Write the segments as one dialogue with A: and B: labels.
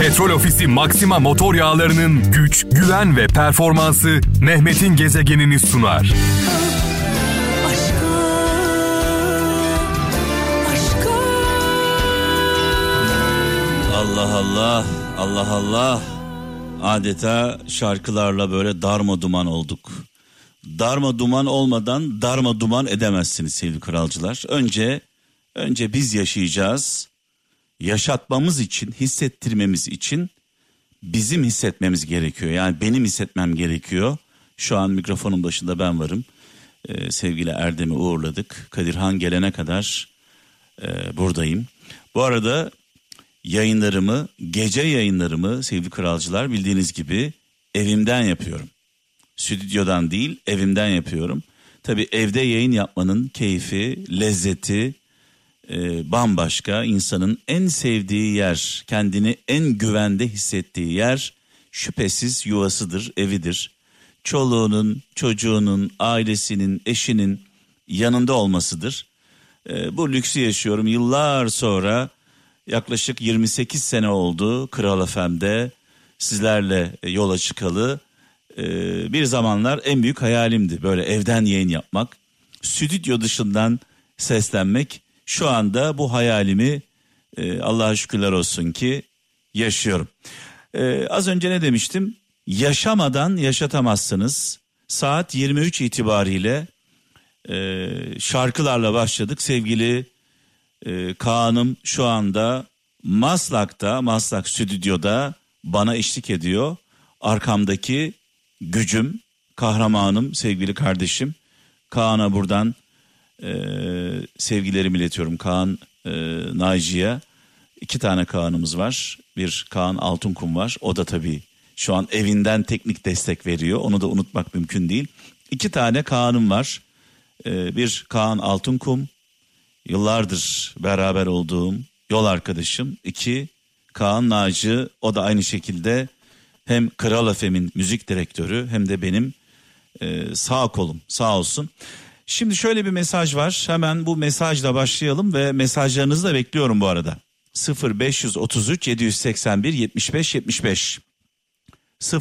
A: Petrol Ofisi Maxima motor yağlarının güç, güven ve performansı Mehmet'in gezegenini sunar.
B: Allah Allah, Allah Allah. Adeta şarkılarla böyle darma duman olduk. Darma duman olmadan darma duman edemezsiniz sevgili kralcılar. Önce önce biz yaşayacağız. Yaşatmamız için, hissettirmemiz için bizim hissetmemiz gerekiyor. Yani benim hissetmem gerekiyor. Şu an mikrofonun başında ben varım. Ee, sevgili Erdem'i uğurladık. Kadirhan gelene kadar e, buradayım. Bu arada yayınlarımı, gece yayınlarımı sevgili kralcılar bildiğiniz gibi evimden yapıyorum. Stüdyodan değil, evimden yapıyorum. Tabii evde yayın yapmanın keyfi, lezzeti e, bambaşka. İnsanın en sevdiği yer, kendini en güvende hissettiği yer şüphesiz yuvasıdır, evidir. Çoluğunun, çocuğunun, ailesinin, eşinin yanında olmasıdır. E, bu lüksü yaşıyorum yıllar sonra yaklaşık 28 sene oldu Kral FM'de sizlerle yola çıkalı. E, bir zamanlar en büyük hayalimdi böyle evden yayın yapmak, stüdyo dışından seslenmek. Şu anda bu hayalimi e, Allah'a şükürler olsun ki yaşıyorum. E, az önce ne demiştim? Yaşamadan yaşatamazsınız. Saat 23 itibariyle e, şarkılarla başladık. Sevgili e, Kaan'ım şu anda Maslak'ta, Maslak stüdyoda bana eşlik ediyor. Arkamdaki gücüm, kahramanım, sevgili kardeşim. Kaan'a buradan e, sevgilerimi iletiyorum. Kaan e, Naci'ye. İki tane Kaan'ımız var. Bir Kaan Altunkum var. O da tabii şu an evinden teknik destek veriyor. Onu da unutmak mümkün değil. İki tane Kaan'ım var. E, bir Kaan Altunkum. Yıllardır beraber olduğum yol arkadaşım. İki Kaan Naci. O da aynı şekilde hem Kral Efem'in müzik direktörü hem de benim e, sağ kolum sağ olsun. Şimdi şöyle bir mesaj var. Hemen bu mesajla başlayalım ve mesajlarınızı da bekliyorum bu arada. 0533 781 75 75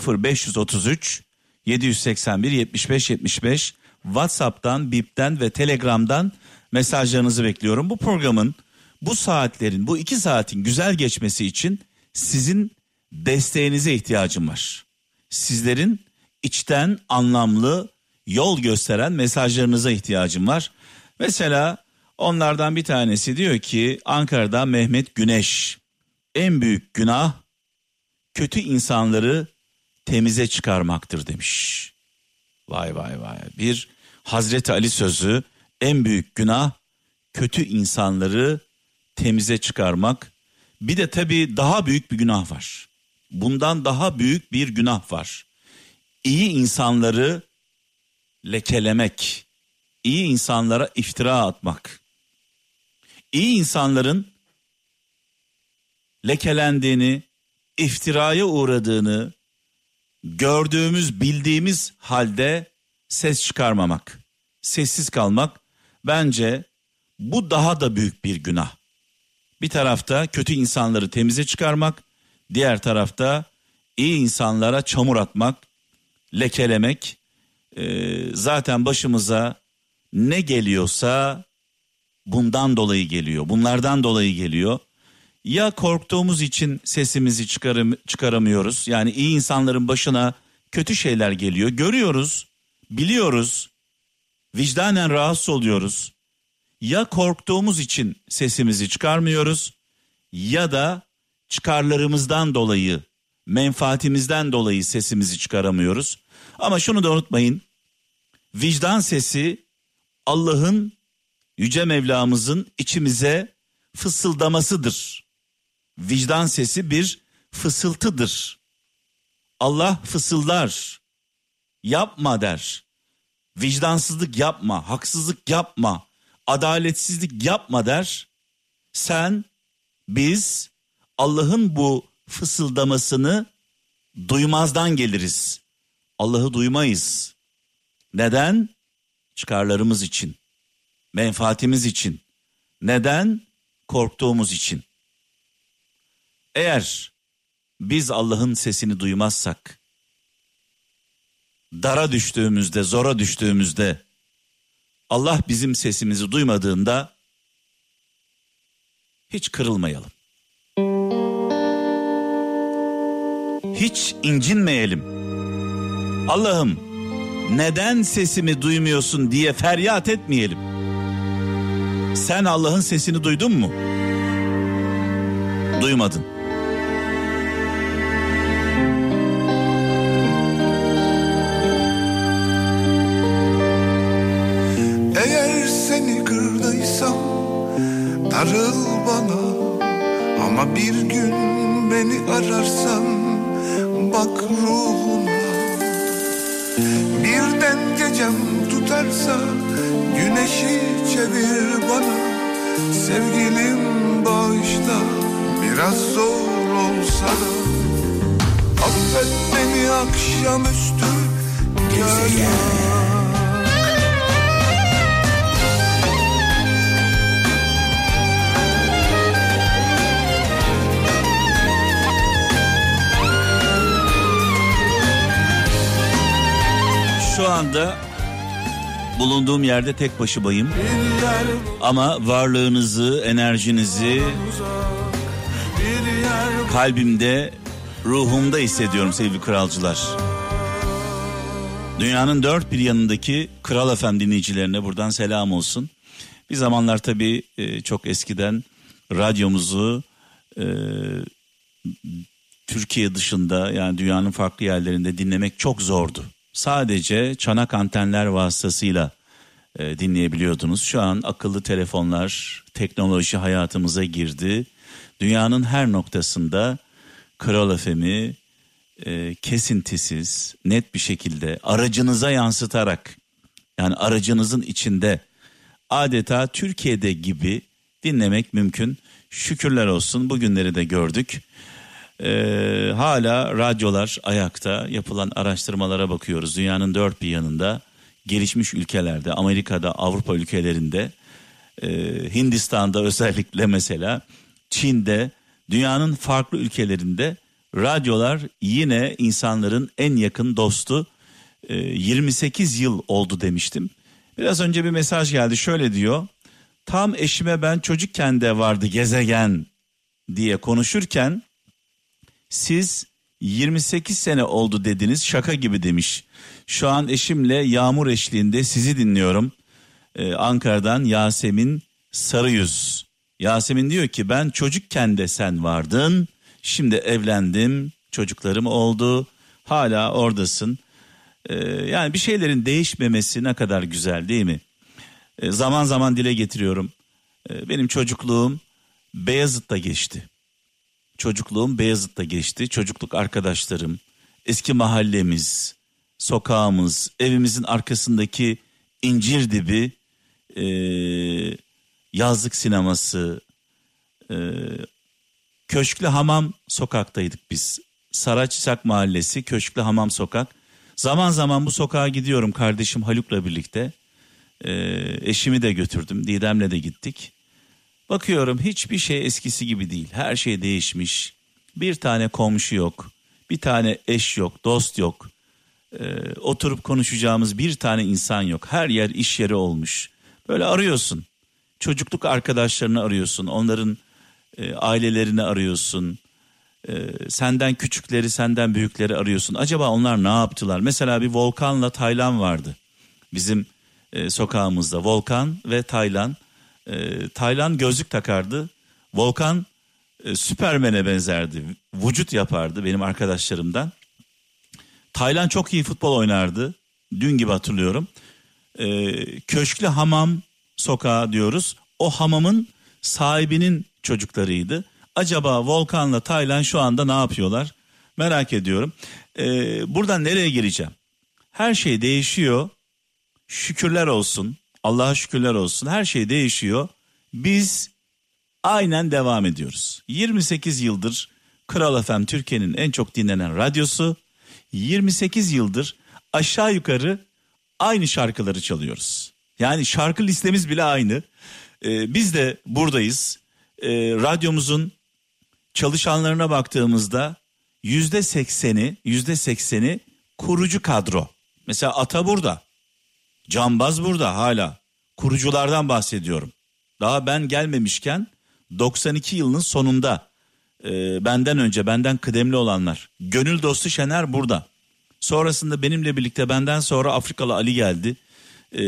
B: 0533 781 75 75 WhatsApp'tan, Bip'ten ve Telegram'dan mesajlarınızı bekliyorum. Bu programın bu saatlerin, bu iki saatin güzel geçmesi için sizin desteğinize ihtiyacım var. Sizlerin içten anlamlı yol gösteren mesajlarınıza ihtiyacım var. Mesela onlardan bir tanesi diyor ki Ankara'da Mehmet Güneş en büyük günah kötü insanları temize çıkarmaktır demiş. Vay vay vay. Bir Hazreti Ali sözü en büyük günah kötü insanları temize çıkarmak. Bir de tabii daha büyük bir günah var. Bundan daha büyük bir günah var. İyi insanları lekelemek, iyi insanlara iftira atmak. İyi insanların lekelendiğini, iftiraya uğradığını gördüğümüz, bildiğimiz halde ses çıkarmamak, sessiz kalmak bence bu daha da büyük bir günah. Bir tarafta kötü insanları temize çıkarmak, diğer tarafta iyi insanlara çamur atmak, lekelemek. Ee, zaten başımıza ne geliyorsa bundan dolayı geliyor, bunlardan dolayı geliyor. Ya korktuğumuz için sesimizi çıkarım, çıkaramıyoruz. Yani iyi insanların başına kötü şeyler geliyor. Görüyoruz, biliyoruz. Vicdanen rahatsız oluyoruz. Ya korktuğumuz için sesimizi çıkarmıyoruz ya da çıkarlarımızdan dolayı, menfaatimizden dolayı sesimizi çıkaramıyoruz. Ama şunu da unutmayın. Vicdan sesi Allah'ın yüce Mevlamızın içimize fısıldamasıdır. Vicdan sesi bir fısıltıdır. Allah fısıldar. Yapma der. Vicdansızlık yapma, haksızlık yapma, adaletsizlik yapma der. Sen, biz Allah'ın bu fısıldamasını duymazdan geliriz. Allah'ı duymayız. Neden? Çıkarlarımız için, menfaatimiz için. Neden? Korktuğumuz için. Eğer biz Allah'ın sesini duymazsak, dara düştüğümüzde, zora düştüğümüzde, Allah bizim sesimizi duymadığında hiç kırılmayalım. Hiç incinmeyelim. Allah'ım neden sesimi duymuyorsun diye feryat etmeyelim. Sen Allah'ın sesini duydun mu? Duymadın.
C: Eğer seni kırdıysam darıl bana Ama bir gün beni ararsan bak ruhuna Birden gecem tutarsa güneşi çevir bana. Sevgilim bağışla biraz zor olsa da. Affet beni akşamüstü Gezegen
B: Şu anda bulunduğum yerde tek başımayım. Ama varlığınızı, enerjinizi kalbimde, ruhumda hissediyorum sevgili kralcılar. Dünyanın dört bir yanındaki Kral Efem dinleyicilerine buradan selam olsun. Bir zamanlar tabii e, çok eskiden radyomuzu e, Türkiye dışında yani dünyanın farklı yerlerinde dinlemek çok zordu. Sadece çanak antenler vasıtasıyla e, dinleyebiliyordunuz. Şu an akıllı telefonlar, teknoloji hayatımıza girdi. Dünyanın her noktasında Kral FM'i e, kesintisiz, net bir şekilde aracınıza yansıtarak yani aracınızın içinde adeta Türkiye'de gibi dinlemek mümkün. Şükürler olsun bugünleri de gördük. Ee, hala radyolar ayakta yapılan araştırmalara bakıyoruz. Dünyanın dört bir yanında gelişmiş ülkelerde, Amerika'da, Avrupa ülkelerinde, e, Hindistan'da özellikle mesela, Çin'de, dünyanın farklı ülkelerinde radyolar yine insanların en yakın dostu. E, 28 yıl oldu demiştim. Biraz önce bir mesaj geldi şöyle diyor. Tam eşime ben çocukken de vardı gezegen diye konuşurken siz 28 sene oldu dediniz şaka gibi demiş. Şu an eşimle yağmur eşliğinde sizi dinliyorum. Ee, Ankara'dan Yasemin Sarıyüz. Yasemin diyor ki ben çocukken de sen vardın. Şimdi evlendim çocuklarım oldu hala oradasın. Ee, yani bir şeylerin değişmemesi ne kadar güzel değil mi? Ee, zaman zaman dile getiriyorum. Ee, benim çocukluğum Beyazıt'ta geçti. Çocukluğum Beyazıt'ta geçti. Çocukluk arkadaşlarım, eski mahallemiz, sokağımız, evimizin arkasındaki incir dibi, e, yazlık sineması, e, Köşklü Hamam sokaktaydık biz. Saraçsak Mahallesi, Köşklü Hamam Sokak. Zaman zaman bu sokağa gidiyorum kardeşim Haluk'la birlikte. E, eşimi de götürdüm, Didem'le de gittik. Bakıyorum hiçbir şey eskisi gibi değil. Her şey değişmiş. Bir tane komşu yok. Bir tane eş yok, dost yok. Ee, oturup konuşacağımız bir tane insan yok. Her yer iş yeri olmuş. Böyle arıyorsun. Çocukluk arkadaşlarını arıyorsun. Onların e, ailelerini arıyorsun. E, senden küçükleri, senden büyükleri arıyorsun. Acaba onlar ne yaptılar? Mesela bir Volkan'la Taylan vardı. Bizim e, sokağımızda Volkan ve Taylan e, Taylan gözlük takardı. Volkan e, Süpermen'e benzerdi. Vücut yapardı benim arkadaşlarımdan. Taylan çok iyi futbol oynardı. Dün gibi hatırlıyorum. E, Köşklü Hamam Sokağı diyoruz. O hamamın sahibinin çocuklarıydı. Acaba Volkan'la Taylan şu anda ne yapıyorlar? Merak ediyorum. E, buradan nereye gireceğim? Her şey değişiyor. Şükürler olsun. Allah'a şükürler olsun her şey değişiyor. Biz aynen devam ediyoruz. 28 yıldır Kral FM Türkiye'nin en çok dinlenen radyosu. 28 yıldır aşağı yukarı aynı şarkıları çalıyoruz. Yani şarkı listemiz bile aynı. Ee, biz de buradayız. Ee, radyomuzun çalışanlarına baktığımızda yüzde sekseni, yüzde sekseni kurucu kadro. Mesela Ata burada. Cambaz burada hala. Kuruculardan bahsediyorum. Daha ben gelmemişken 92 yılının sonunda e, benden önce benden kıdemli olanlar. Gönül dostu Şener burada. Sonrasında benimle birlikte benden sonra Afrikalı Ali geldi. E,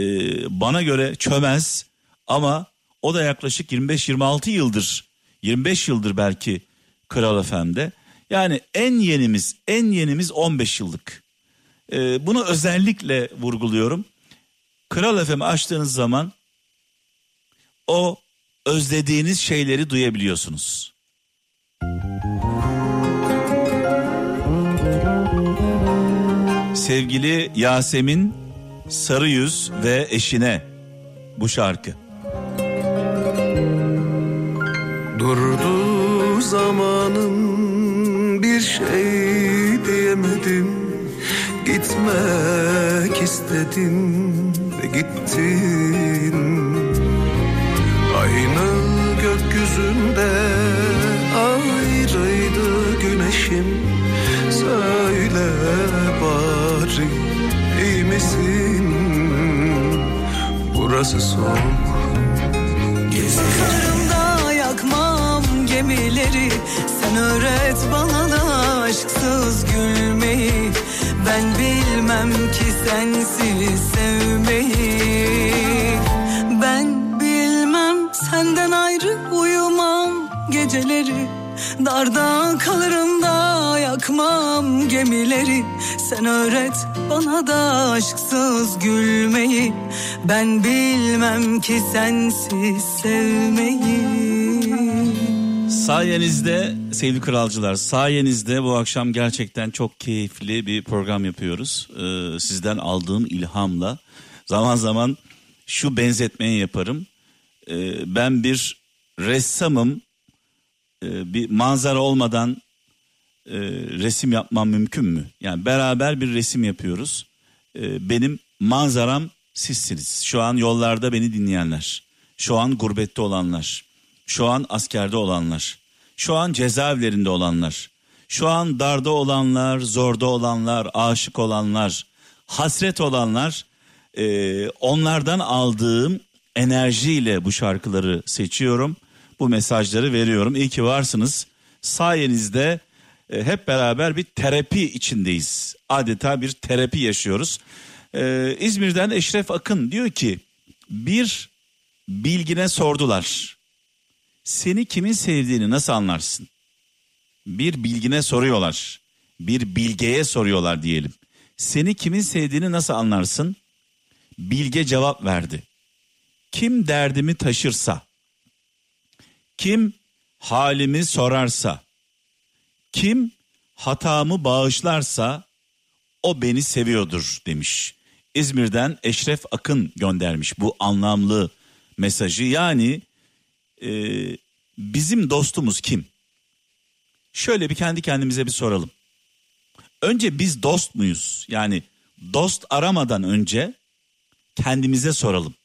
B: bana göre çömez ama o da yaklaşık 25-26 yıldır 25 yıldır belki Kral FM'de. Yani en yenimiz en yenimiz 15 yıllık. E, bunu özellikle vurguluyorum. Kral FM açtığınız zaman o özlediğiniz şeyleri duyabiliyorsunuz. Sevgili Yasemin Sarıyüz ve eşine bu şarkı.
C: Durdu zamanın bir şey diyemedim Gitmek istedim gittin. Aynı gökyüzünde ayrıydı güneşim. Söyle bari iyi misin? Burası soğuk
D: Karımda yakmam gemileri. Sen öğret bana da aşksız gülmeyi. Ben bilmem ki sensiz Darda kalırım da yakmam gemileri Sen öğret bana da aşksız gülmeyi Ben bilmem ki sensiz sevmeyi
B: Sayenizde sevgili kralcılar sayenizde bu akşam gerçekten çok keyifli bir program yapıyoruz. Ee, sizden aldığım ilhamla zaman zaman şu benzetmeyi yaparım. Ee, ben bir ressamım Ee, bir manzara olmadan e, resim yapmam mümkün mü? Yani beraber bir resim yapıyoruz. Ee, benim manzaram sizsiniz. Şu an yollarda beni dinleyenler. Şu an gurbette olanlar. Şu an askerde olanlar. Şu an cezaevlerinde olanlar. Şu an darda olanlar, zorda olanlar, aşık olanlar, hasret olanlar. Ee, onlardan aldığım enerjiyle bu şarkıları seçiyorum. Bu mesajları veriyorum. İyi ki varsınız. Sayenizde e, hep beraber bir terapi içindeyiz. Adeta bir terapi yaşıyoruz. Ee, İzmir'den Eşref Akın diyor ki bir bilgine sordular. Seni kimin sevdiğini nasıl anlarsın? Bir bilgine soruyorlar. Bir bilgeye soruyorlar diyelim. Seni kimin sevdiğini nasıl anlarsın? Bilge cevap verdi. Kim derdimi taşırsa, kim halimi sorarsa, kim hatamı bağışlarsa o beni seviyordur demiş. İzmir'den Eşref Akın göndermiş bu anlamlı mesajı. Yani e, bizim dostumuz kim? Şöyle bir kendi kendimize bir soralım. Önce biz dost muyuz? Yani dost aramadan önce kendimize soralım.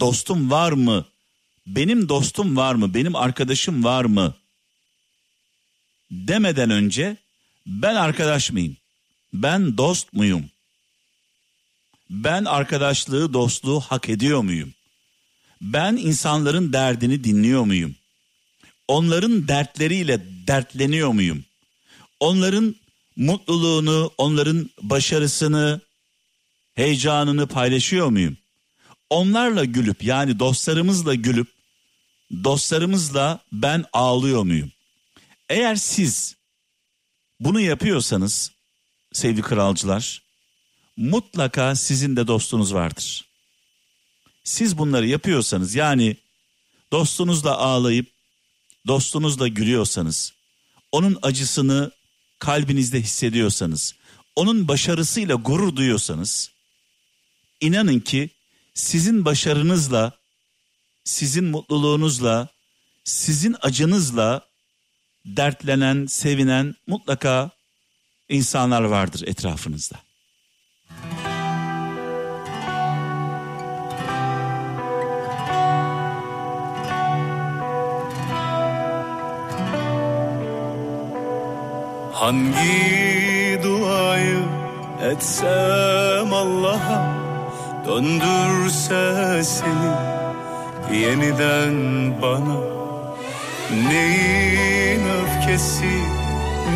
B: Dostum var mı? Benim dostum var mı? Benim arkadaşım var mı? Demeden önce ben arkadaş mıyım? Ben dost muyum? Ben arkadaşlığı, dostluğu hak ediyor muyum? Ben insanların derdini dinliyor muyum? Onların dertleriyle dertleniyor muyum? Onların mutluluğunu, onların başarısını, heyecanını paylaşıyor muyum? Onlarla gülüp yani dostlarımızla gülüp dostlarımızla ben ağlıyor muyum? Eğer siz bunu yapıyorsanız sevgili kralcılar mutlaka sizin de dostunuz vardır. Siz bunları yapıyorsanız yani dostunuzla ağlayıp dostunuzla gülüyorsanız, onun acısını kalbinizde hissediyorsanız, onun başarısıyla gurur duyuyorsanız, inanın ki sizin başarınızla, sizin mutluluğunuzla, sizin acınızla dertlenen, sevinen mutlaka insanlar vardır etrafınızda.
C: Hangi duayı etsem Allah'a Döndürse seni yeniden bana Neyin öfkesi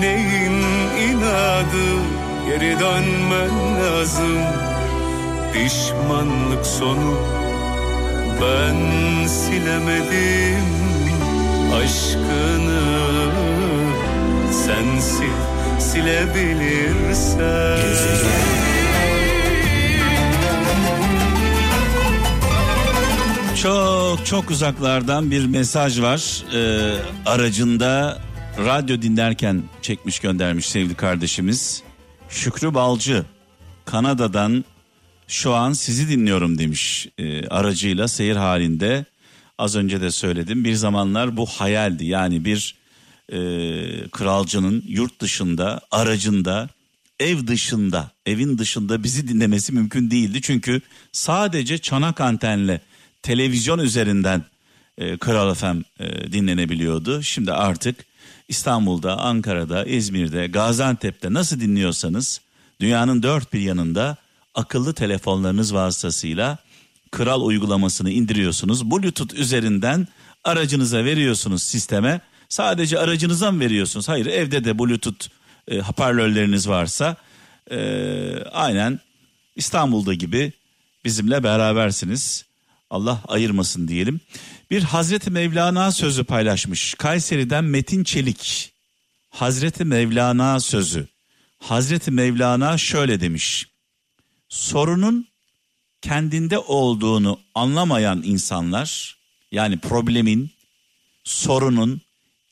C: neyin inadı? Geri dönmen lazım. Pişmanlık sonu ben silemedim. Aşkını sensiz silebilirsen
B: Çok çok uzaklardan bir mesaj var. Ee, aracında radyo dinlerken çekmiş göndermiş sevgili kardeşimiz. Şükrü Balcı Kanada'dan şu an sizi dinliyorum demiş ee, aracıyla seyir halinde. Az önce de söyledim bir zamanlar bu hayaldi yani bir e, kralcının yurt dışında aracında ev dışında evin dışında bizi dinlemesi mümkün değildi. Çünkü sadece çanak antenle televizyon üzerinden e, Kral FM e, dinlenebiliyordu. Şimdi artık İstanbul'da, Ankara'da, İzmir'de, Gaziantep'te nasıl dinliyorsanız dünyanın dört bir yanında akıllı telefonlarınız vasıtasıyla Kral uygulamasını indiriyorsunuz. Bluetooth üzerinden aracınıza veriyorsunuz sisteme. Sadece aracınıza mı veriyorsunuz? Hayır evde de Bluetooth e, hoparlörleriniz varsa e, aynen İstanbul'da gibi bizimle berabersiniz. Allah ayırmasın diyelim. Bir Hazreti Mevlana sözü paylaşmış. Kayseri'den Metin Çelik. Hazreti Mevlana sözü. Hazreti Mevlana şöyle demiş. Sorunun kendinde olduğunu anlamayan insanlar yani problemin sorunun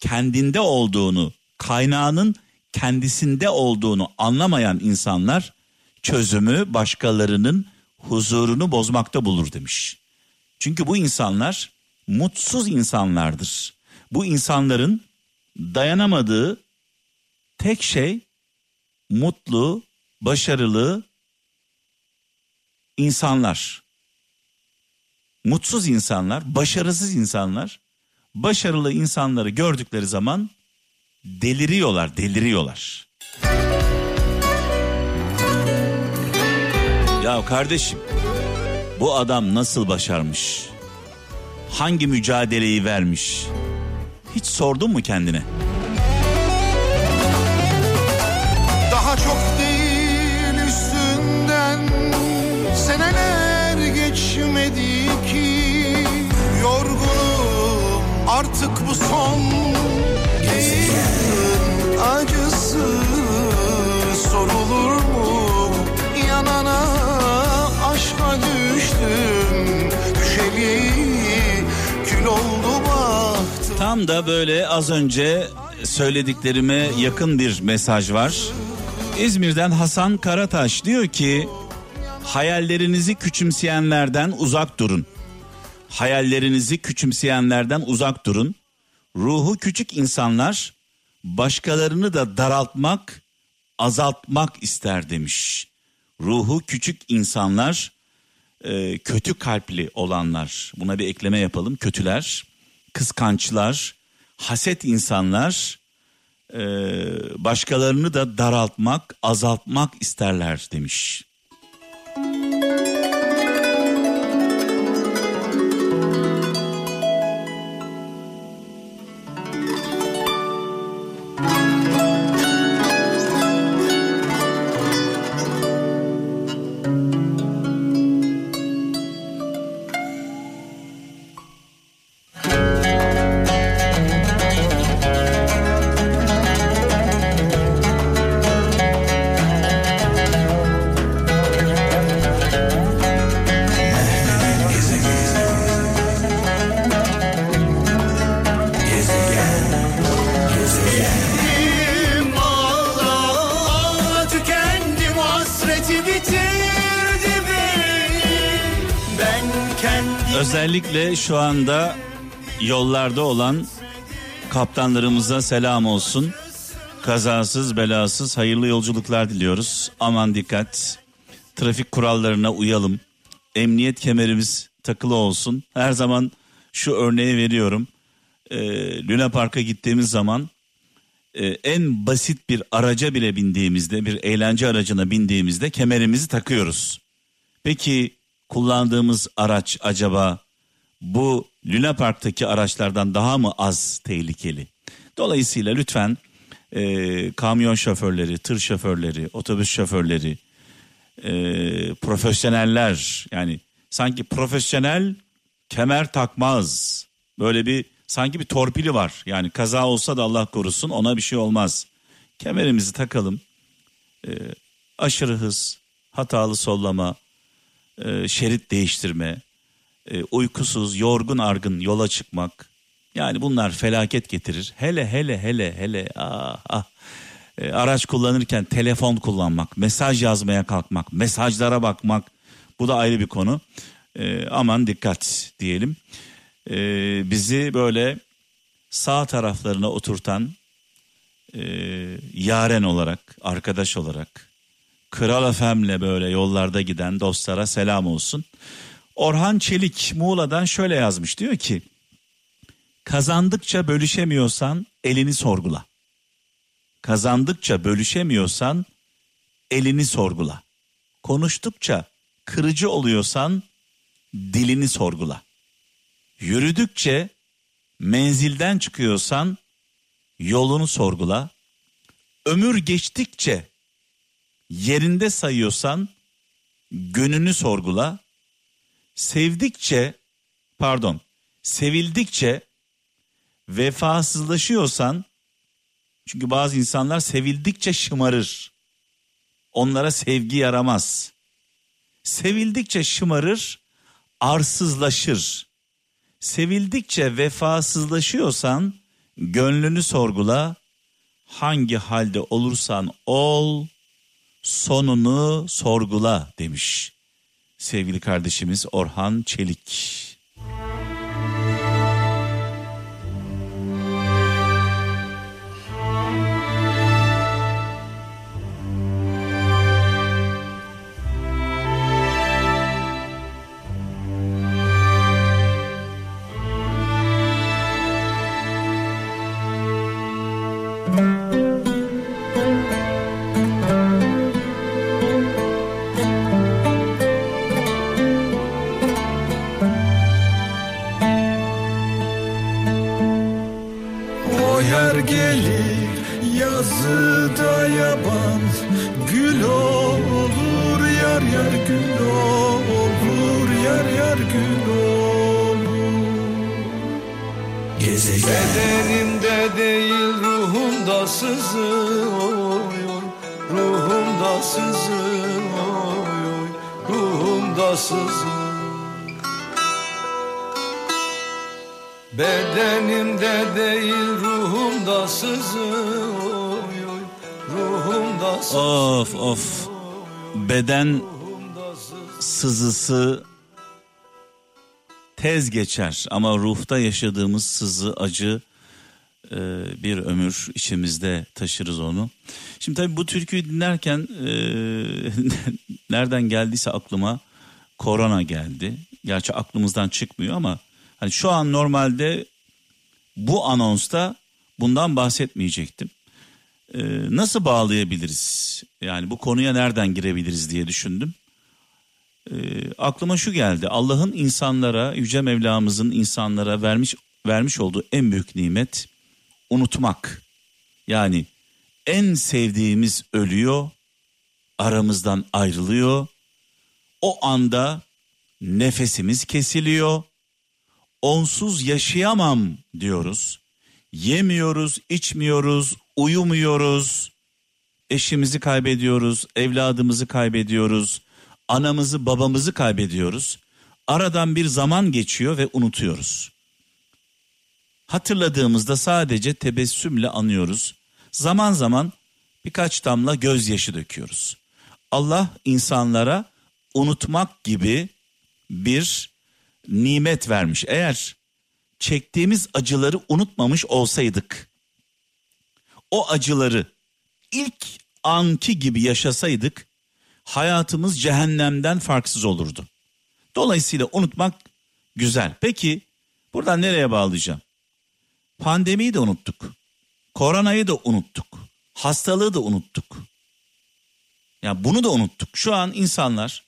B: kendinde olduğunu kaynağının kendisinde olduğunu anlamayan insanlar çözümü başkalarının huzurunu bozmakta bulur demiş. Çünkü bu insanlar mutsuz insanlardır. Bu insanların dayanamadığı tek şey mutlu, başarılı insanlar. Mutsuz insanlar, başarısız insanlar, başarılı insanları gördükleri zaman deliriyorlar, deliriyorlar. Ya kardeşim bu adam nasıl başarmış? Hangi mücadeleyi vermiş? Hiç sordun mu kendine?
E: Daha çok değil üstünden seneler geçmedi ki yorgunum artık bu son
C: Gezegen acısı sorulur mu? Yanana aşka düştüm Düşeli kül oldu bahtım
B: Tam da böyle az önce söylediklerime yakın bir mesaj var. İzmir'den Hasan Karataş diyor ki hayallerinizi küçümseyenlerden uzak durun. Hayallerinizi küçümseyenlerden uzak durun. Ruhu küçük insanlar başkalarını da daraltmak, azaltmak ister demiş. Ruhu küçük insanlar e, kötü kalpli olanlar buna bir ekleme yapalım kötüler kıskançlar haset insanlar e, başkalarını da daraltmak azaltmak isterler demiş. Özellikle şu anda yollarda olan kaptanlarımıza selam olsun. Kazasız belasız hayırlı yolculuklar diliyoruz. Aman dikkat. Trafik kurallarına uyalım. Emniyet kemerimiz takılı olsun. Her zaman şu örneği veriyorum. Ee, Luna Park'a gittiğimiz zaman e, en basit bir araca bile bindiğimizde bir eğlence aracına bindiğimizde kemerimizi takıyoruz. Peki kullandığımız araç acaba bu Luna Park'taki araçlardan daha mı az tehlikeli? Dolayısıyla lütfen e, kamyon şoförleri, tır şoförleri, otobüs şoförleri, e, profesyoneller yani sanki profesyonel kemer takmaz. Böyle bir sanki bir torpili var. Yani kaza olsa da Allah korusun ona bir şey olmaz. Kemerimizi takalım. E, aşırı hız, hatalı sollama, e, şerit değiştirme, e, uykusuz, yorgun argın yola çıkmak. Yani bunlar felaket getirir. Hele hele hele hele ah, ah. E, araç kullanırken telefon kullanmak, mesaj yazmaya kalkmak, mesajlara bakmak bu da ayrı bir konu. E, aman dikkat diyelim. E, bizi böyle sağ taraflarına oturtan e, yaren olarak, arkadaş olarak, Kral Efem'le böyle yollarda giden dostlara selam olsun. Orhan Çelik Muğla'dan şöyle yazmış diyor ki kazandıkça bölüşemiyorsan elini sorgula. Kazandıkça bölüşemiyorsan elini sorgula. Konuştukça kırıcı oluyorsan dilini sorgula. Yürüdükçe menzilden çıkıyorsan yolunu sorgula. Ömür geçtikçe yerinde sayıyorsan gönlünü sorgula. Sevdikçe pardon sevildikçe vefasızlaşıyorsan çünkü bazı insanlar sevildikçe şımarır. Onlara sevgi yaramaz. Sevildikçe şımarır, arsızlaşır. Sevildikçe vefasızlaşıyorsan gönlünü sorgula. Hangi halde olursan ol, sonunu sorgula demiş sevgili kardeşimiz Orhan Çelik.
E: Ruhumda sızıyor Bedenimde değil ruhumda sızıyor. Ruhumda sızıyor
B: Of of. Beden sızısı tez geçer ama ruhta yaşadığımız sızı acı e, bir ömür içimizde taşırız onu. Şimdi tabii bu türküyü dinlerken e, nereden geldiyse aklıma korona geldi. Gerçi aklımızdan çıkmıyor ama hani şu an normalde bu anonsta bundan bahsetmeyecektim. Ee, nasıl bağlayabiliriz? Yani bu konuya nereden girebiliriz diye düşündüm. Ee, aklıma şu geldi. Allah'ın insanlara, Yüce Mevlamızın insanlara vermiş vermiş olduğu en büyük nimet unutmak. Yani en sevdiğimiz ölüyor, aramızdan ayrılıyor. O anda nefesimiz kesiliyor. Onsuz yaşayamam diyoruz. Yemiyoruz, içmiyoruz, uyumuyoruz. Eşimizi kaybediyoruz, evladımızı kaybediyoruz, anamızı, babamızı kaybediyoruz. Aradan bir zaman geçiyor ve unutuyoruz. Hatırladığımızda sadece tebessümle anıyoruz. Zaman zaman birkaç damla gözyaşı döküyoruz. Allah insanlara unutmak gibi bir nimet vermiş. Eğer çektiğimiz acıları unutmamış olsaydık, o acıları ilk anki gibi yaşasaydık, hayatımız cehennemden farksız olurdu. Dolayısıyla unutmak güzel. Peki buradan nereye bağlayacağım? Pandemiyi de unuttuk. Koronayı da unuttuk. Hastalığı da unuttuk. Ya bunu da unuttuk. Şu an insanlar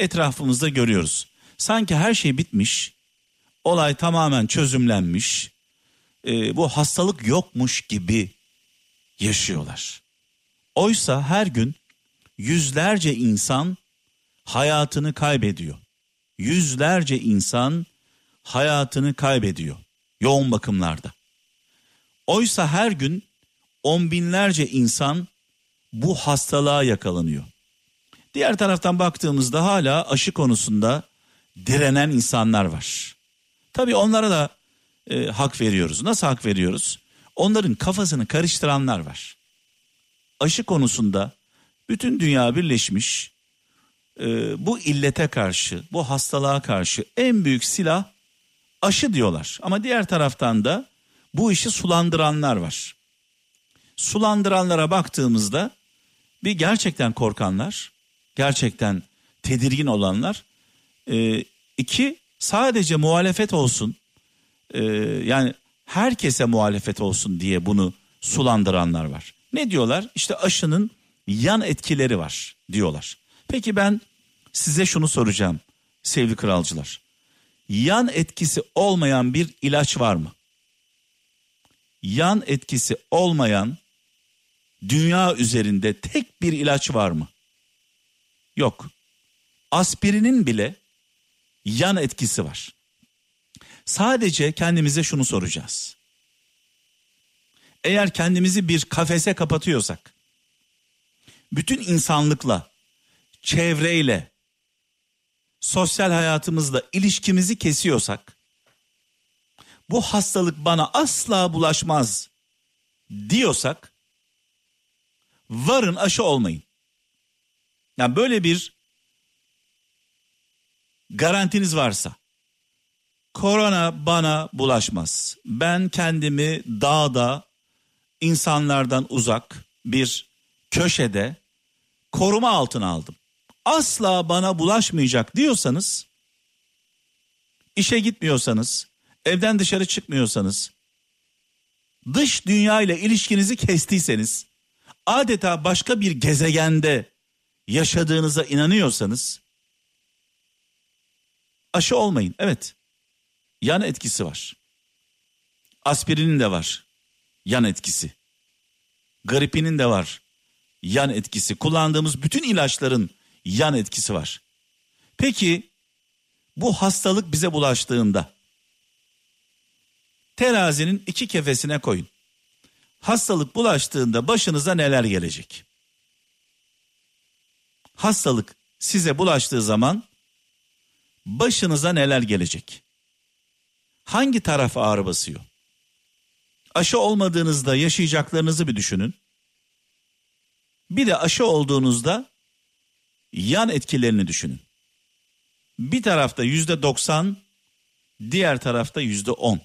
B: etrafımızda görüyoruz. Sanki her şey bitmiş. Olay tamamen çözümlenmiş. E, bu hastalık yokmuş gibi yaşıyorlar. Oysa her gün yüzlerce insan hayatını kaybediyor. Yüzlerce insan hayatını kaybediyor yoğun bakımlarda. Oysa her gün on binlerce insan bu hastalığa yakalanıyor. Diğer taraftan baktığımızda hala aşı konusunda direnen insanlar var. Tabii onlara da e, hak veriyoruz. Nasıl hak veriyoruz? Onların kafasını karıştıranlar var. Aşı konusunda bütün dünya birleşmiş e, bu illete karşı, bu hastalığa karşı en büyük silah aşı diyorlar. Ama diğer taraftan da bu işi sulandıranlar var. Sulandıranlara baktığımızda bir gerçekten korkanlar, gerçekten tedirgin olanlar, e, iki sadece muhalefet olsun, e, yani herkese muhalefet olsun diye bunu sulandıranlar var. Ne diyorlar? İşte aşının yan etkileri var diyorlar. Peki ben size şunu soracağım sevgili kralcılar. Yan etkisi olmayan bir ilaç var mı? Yan etkisi olmayan dünya üzerinde tek bir ilaç var mı? Yok. Aspirinin bile yan etkisi var. Sadece kendimize şunu soracağız. Eğer kendimizi bir kafese kapatıyorsak, bütün insanlıkla, çevreyle, sosyal hayatımızla ilişkimizi kesiyorsak, bu hastalık bana asla bulaşmaz diyorsak, varın aşı olmayın. Yani böyle bir garantiniz varsa, korona bana bulaşmaz. Ben kendimi dağda, insanlardan uzak bir köşede koruma altına aldım. Asla bana bulaşmayacak diyorsanız, işe gitmiyorsanız, evden dışarı çıkmıyorsanız, dış dünya ile ilişkinizi kestiyseniz, adeta başka bir gezegende yaşadığınıza inanıyorsanız, aşı olmayın. Evet, yan etkisi var. Aspirinin de var yan etkisi. Gripinin de var yan etkisi. Kullandığımız bütün ilaçların yan etkisi var. Peki bu hastalık bize bulaştığında terazinin iki kefesine koyun. Hastalık bulaştığında başınıza neler gelecek? Hastalık size bulaştığı zaman başınıza neler gelecek? Hangi taraf ağrı basıyor? Aşı olmadığınızda yaşayacaklarınızı bir düşünün. Bir de aşı olduğunuzda yan etkilerini düşünün. Bir tarafta yüzde doksan, diğer tarafta yüzde on.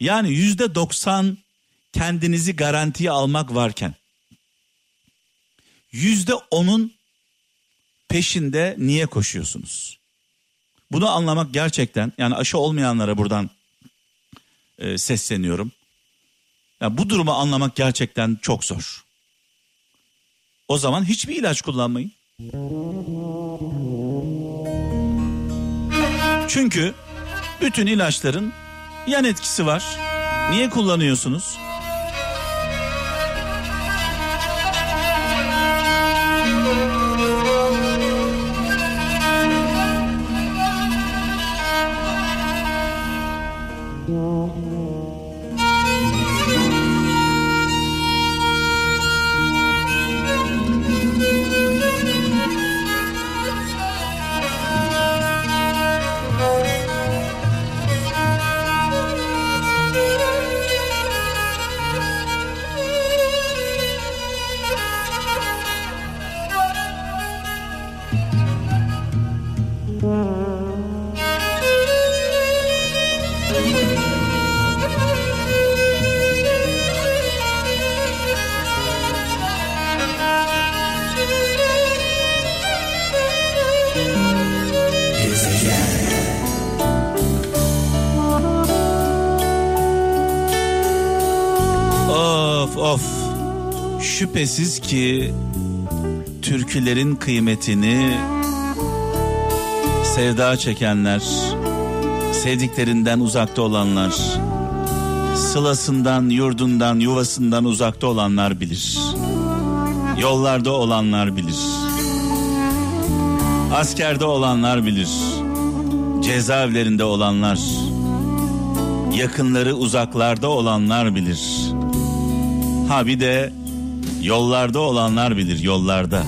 B: Yani yüzde doksan kendinizi garantiye almak varken yüzde onun peşinde niye koşuyorsunuz? Bunu anlamak gerçekten yani aşı olmayanlara buradan e, sesleniyorum. Yani bu durumu anlamak gerçekten çok zor. O zaman hiçbir ilaç kullanmayın. Çünkü bütün ilaçların yan etkisi var. Niye kullanıyorsunuz? Of şüphesiz ki türkülerin kıymetini sevda çekenler, sevdiklerinden uzakta olanlar, sılasından, yurdundan, yuvasından uzakta olanlar bilir. Yollarda olanlar bilir. Askerde olanlar bilir. Cezaevlerinde olanlar, yakınları uzaklarda olanlar bilir. Ha bir de yollarda olanlar bilir, yollarda.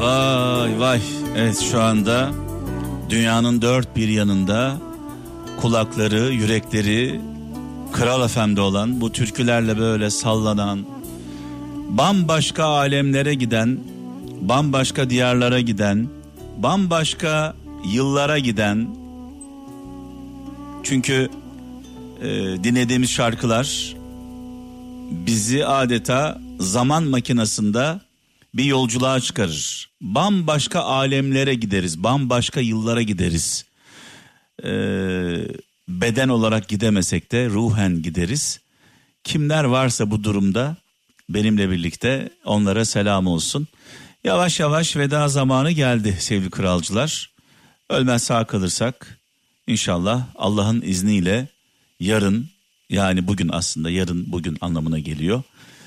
B: Vay vay. Evet şu anda dünyanın dört bir yanında kulakları, yürekleri Kral Efendi olan bu türkülerle böyle sallanan bambaşka alemlere giden, bambaşka diyarlara giden, bambaşka yıllara giden çünkü e, dinlediğimiz şarkılar bizi adeta zaman makinasında bir yolculuğa çıkarır. Bambaşka alemlere gideriz, bambaşka yıllara gideriz. Ee, beden olarak gidemesek de ruhen gideriz. Kimler varsa bu durumda benimle birlikte onlara selam olsun. Yavaş yavaş veda zamanı geldi sevgili kralcılar. Ölmez sağ kalırsak inşallah Allah'ın izniyle yarın yani bugün aslında yarın bugün anlamına geliyor.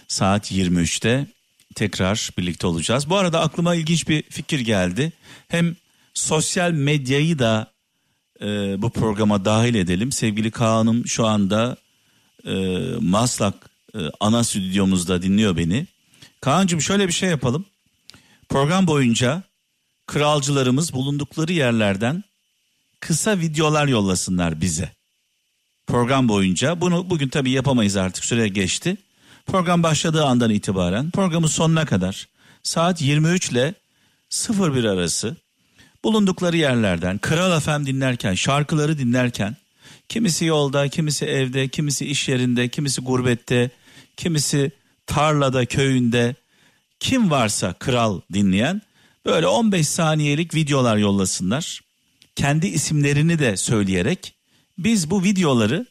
B: Saat 23'te tekrar birlikte olacağız. Bu arada aklıma ilginç bir fikir geldi. Hem sosyal medyayı da e, bu programa dahil edelim. Sevgili Kaan'ım şu anda e, Maslak e, ana stüdyomuzda dinliyor beni. Kaan'cığım şöyle bir şey yapalım. Program boyunca kralcılarımız bulundukları yerlerden kısa videolar yollasınlar bize. Program boyunca bunu bugün tabii yapamayız artık süre geçti. Program başladığı andan itibaren programın sonuna kadar saat 23 ile 01 arası bulundukları yerlerden Kral FM dinlerken, şarkıları dinlerken kimisi yolda, kimisi evde, kimisi iş yerinde, kimisi gurbette, kimisi tarlada, köyünde kim varsa kral dinleyen böyle 15 saniyelik videolar yollasınlar. Kendi isimlerini de söyleyerek biz bu videoları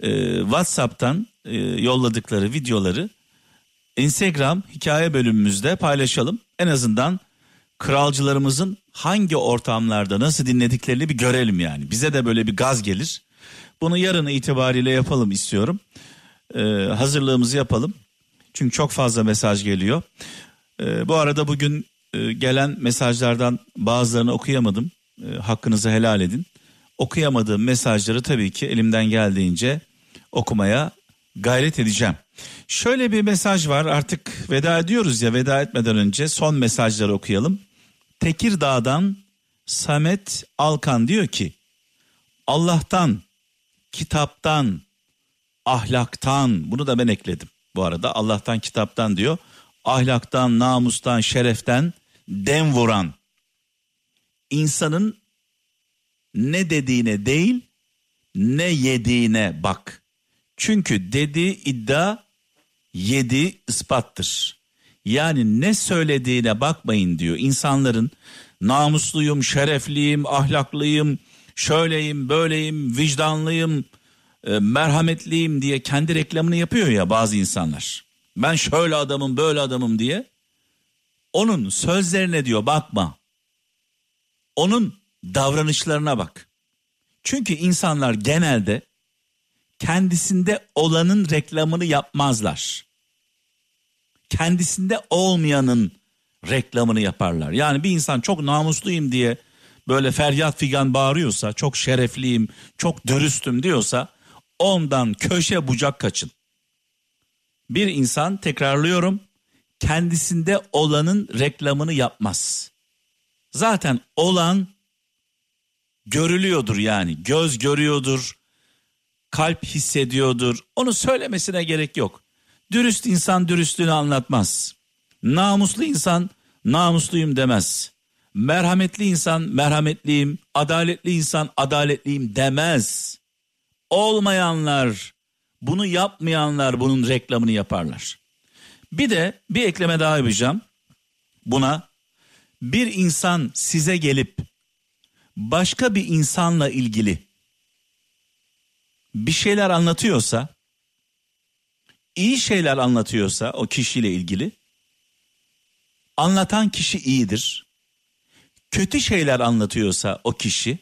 B: e, WhatsApp'tan e, yolladıkları videoları Instagram hikaye bölümümüzde paylaşalım. En azından kralcılarımızın hangi ortamlarda nasıl dinlediklerini bir görelim yani. Bize de böyle bir gaz gelir. Bunu yarın itibariyle yapalım istiyorum. Ee, hazırlığımızı yapalım. Çünkü çok fazla mesaj geliyor. Ee, bu arada bugün e, gelen mesajlardan bazılarını okuyamadım. E, hakkınızı helal edin. Okuyamadığım mesajları tabii ki elimden geldiğince okumaya gayret edeceğim. Şöyle bir mesaj var artık veda ediyoruz ya veda etmeden önce son mesajları okuyalım. Tekirdağ'dan Samet Alkan diyor ki Allah'tan, kitaptan, ahlaktan bunu da ben ekledim bu arada Allah'tan kitaptan diyor. Ahlaktan, namustan, şereften dem vuran insanın ne dediğine değil ne yediğine bak. Çünkü dediği iddia yedi ispattır. Yani ne söylediğine bakmayın diyor. İnsanların namusluyum, şerefliyim, ahlaklıyım, şöyleyim, böyleyim, vicdanlıyım, e, merhametliyim diye kendi reklamını yapıyor ya bazı insanlar. Ben şöyle adamım, böyle adamım diye. Onun sözlerine diyor bakma. Onun davranışlarına bak. Çünkü insanlar genelde kendisinde olanın reklamını yapmazlar. Kendisinde olmayanın reklamını yaparlar. Yani bir insan çok namusluyum diye böyle feryat figan bağırıyorsa, çok şerefliyim, çok dürüstüm diyorsa ondan köşe bucak kaçın. Bir insan tekrarlıyorum kendisinde olanın reklamını yapmaz. Zaten olan görülüyordur yani göz görüyordur, kalp hissediyordur. Onu söylemesine gerek yok. Dürüst insan dürüstlüğünü anlatmaz. Namuslu insan namusluyum demez. Merhametli insan merhametliyim, adaletli insan adaletliyim demez. Olmayanlar Bunu yapmayanlar bunun reklamını yaparlar. Bir de bir ekleme daha yapacağım. Buna bir insan size gelip başka bir insanla ilgili bir şeyler anlatıyorsa, iyi şeyler anlatıyorsa o kişiyle ilgili anlatan kişi iyidir. Kötü şeyler anlatıyorsa o kişi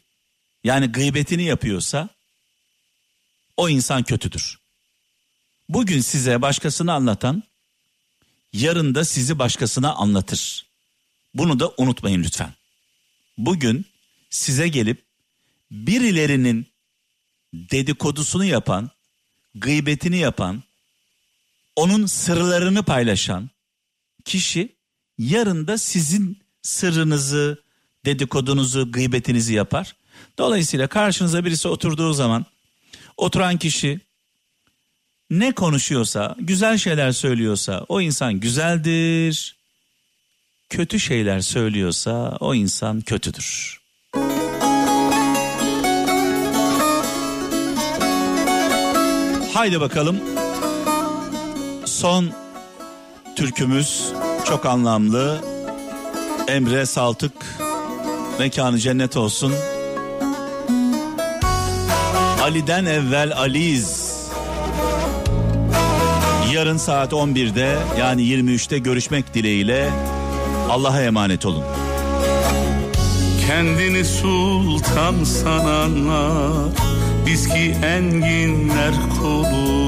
B: yani gıybetini yapıyorsa o insan kötüdür. Bugün size başkasını anlatan yarın da sizi başkasına anlatır. Bunu da unutmayın lütfen. Bugün size gelip birilerinin dedikodusunu yapan, gıybetini yapan, onun sırlarını paylaşan kişi yarın da sizin sırrınızı, dedikodunuzu, gıybetinizi yapar. Dolayısıyla karşınıza birisi oturduğu zaman oturan kişi ne konuşuyorsa, güzel şeyler söylüyorsa o insan güzeldir. Kötü şeyler söylüyorsa o insan kötüdür. Haydi bakalım. Son türkümüz çok anlamlı. Emre Saltık mekanı cennet olsun. Ali'den evvel Aliz. Yarın saat 11'de yani 23'te görüşmek dileğiyle Allah'a emanet olun.
F: Kendini sultan sananlar biz ki enginler koluyuz.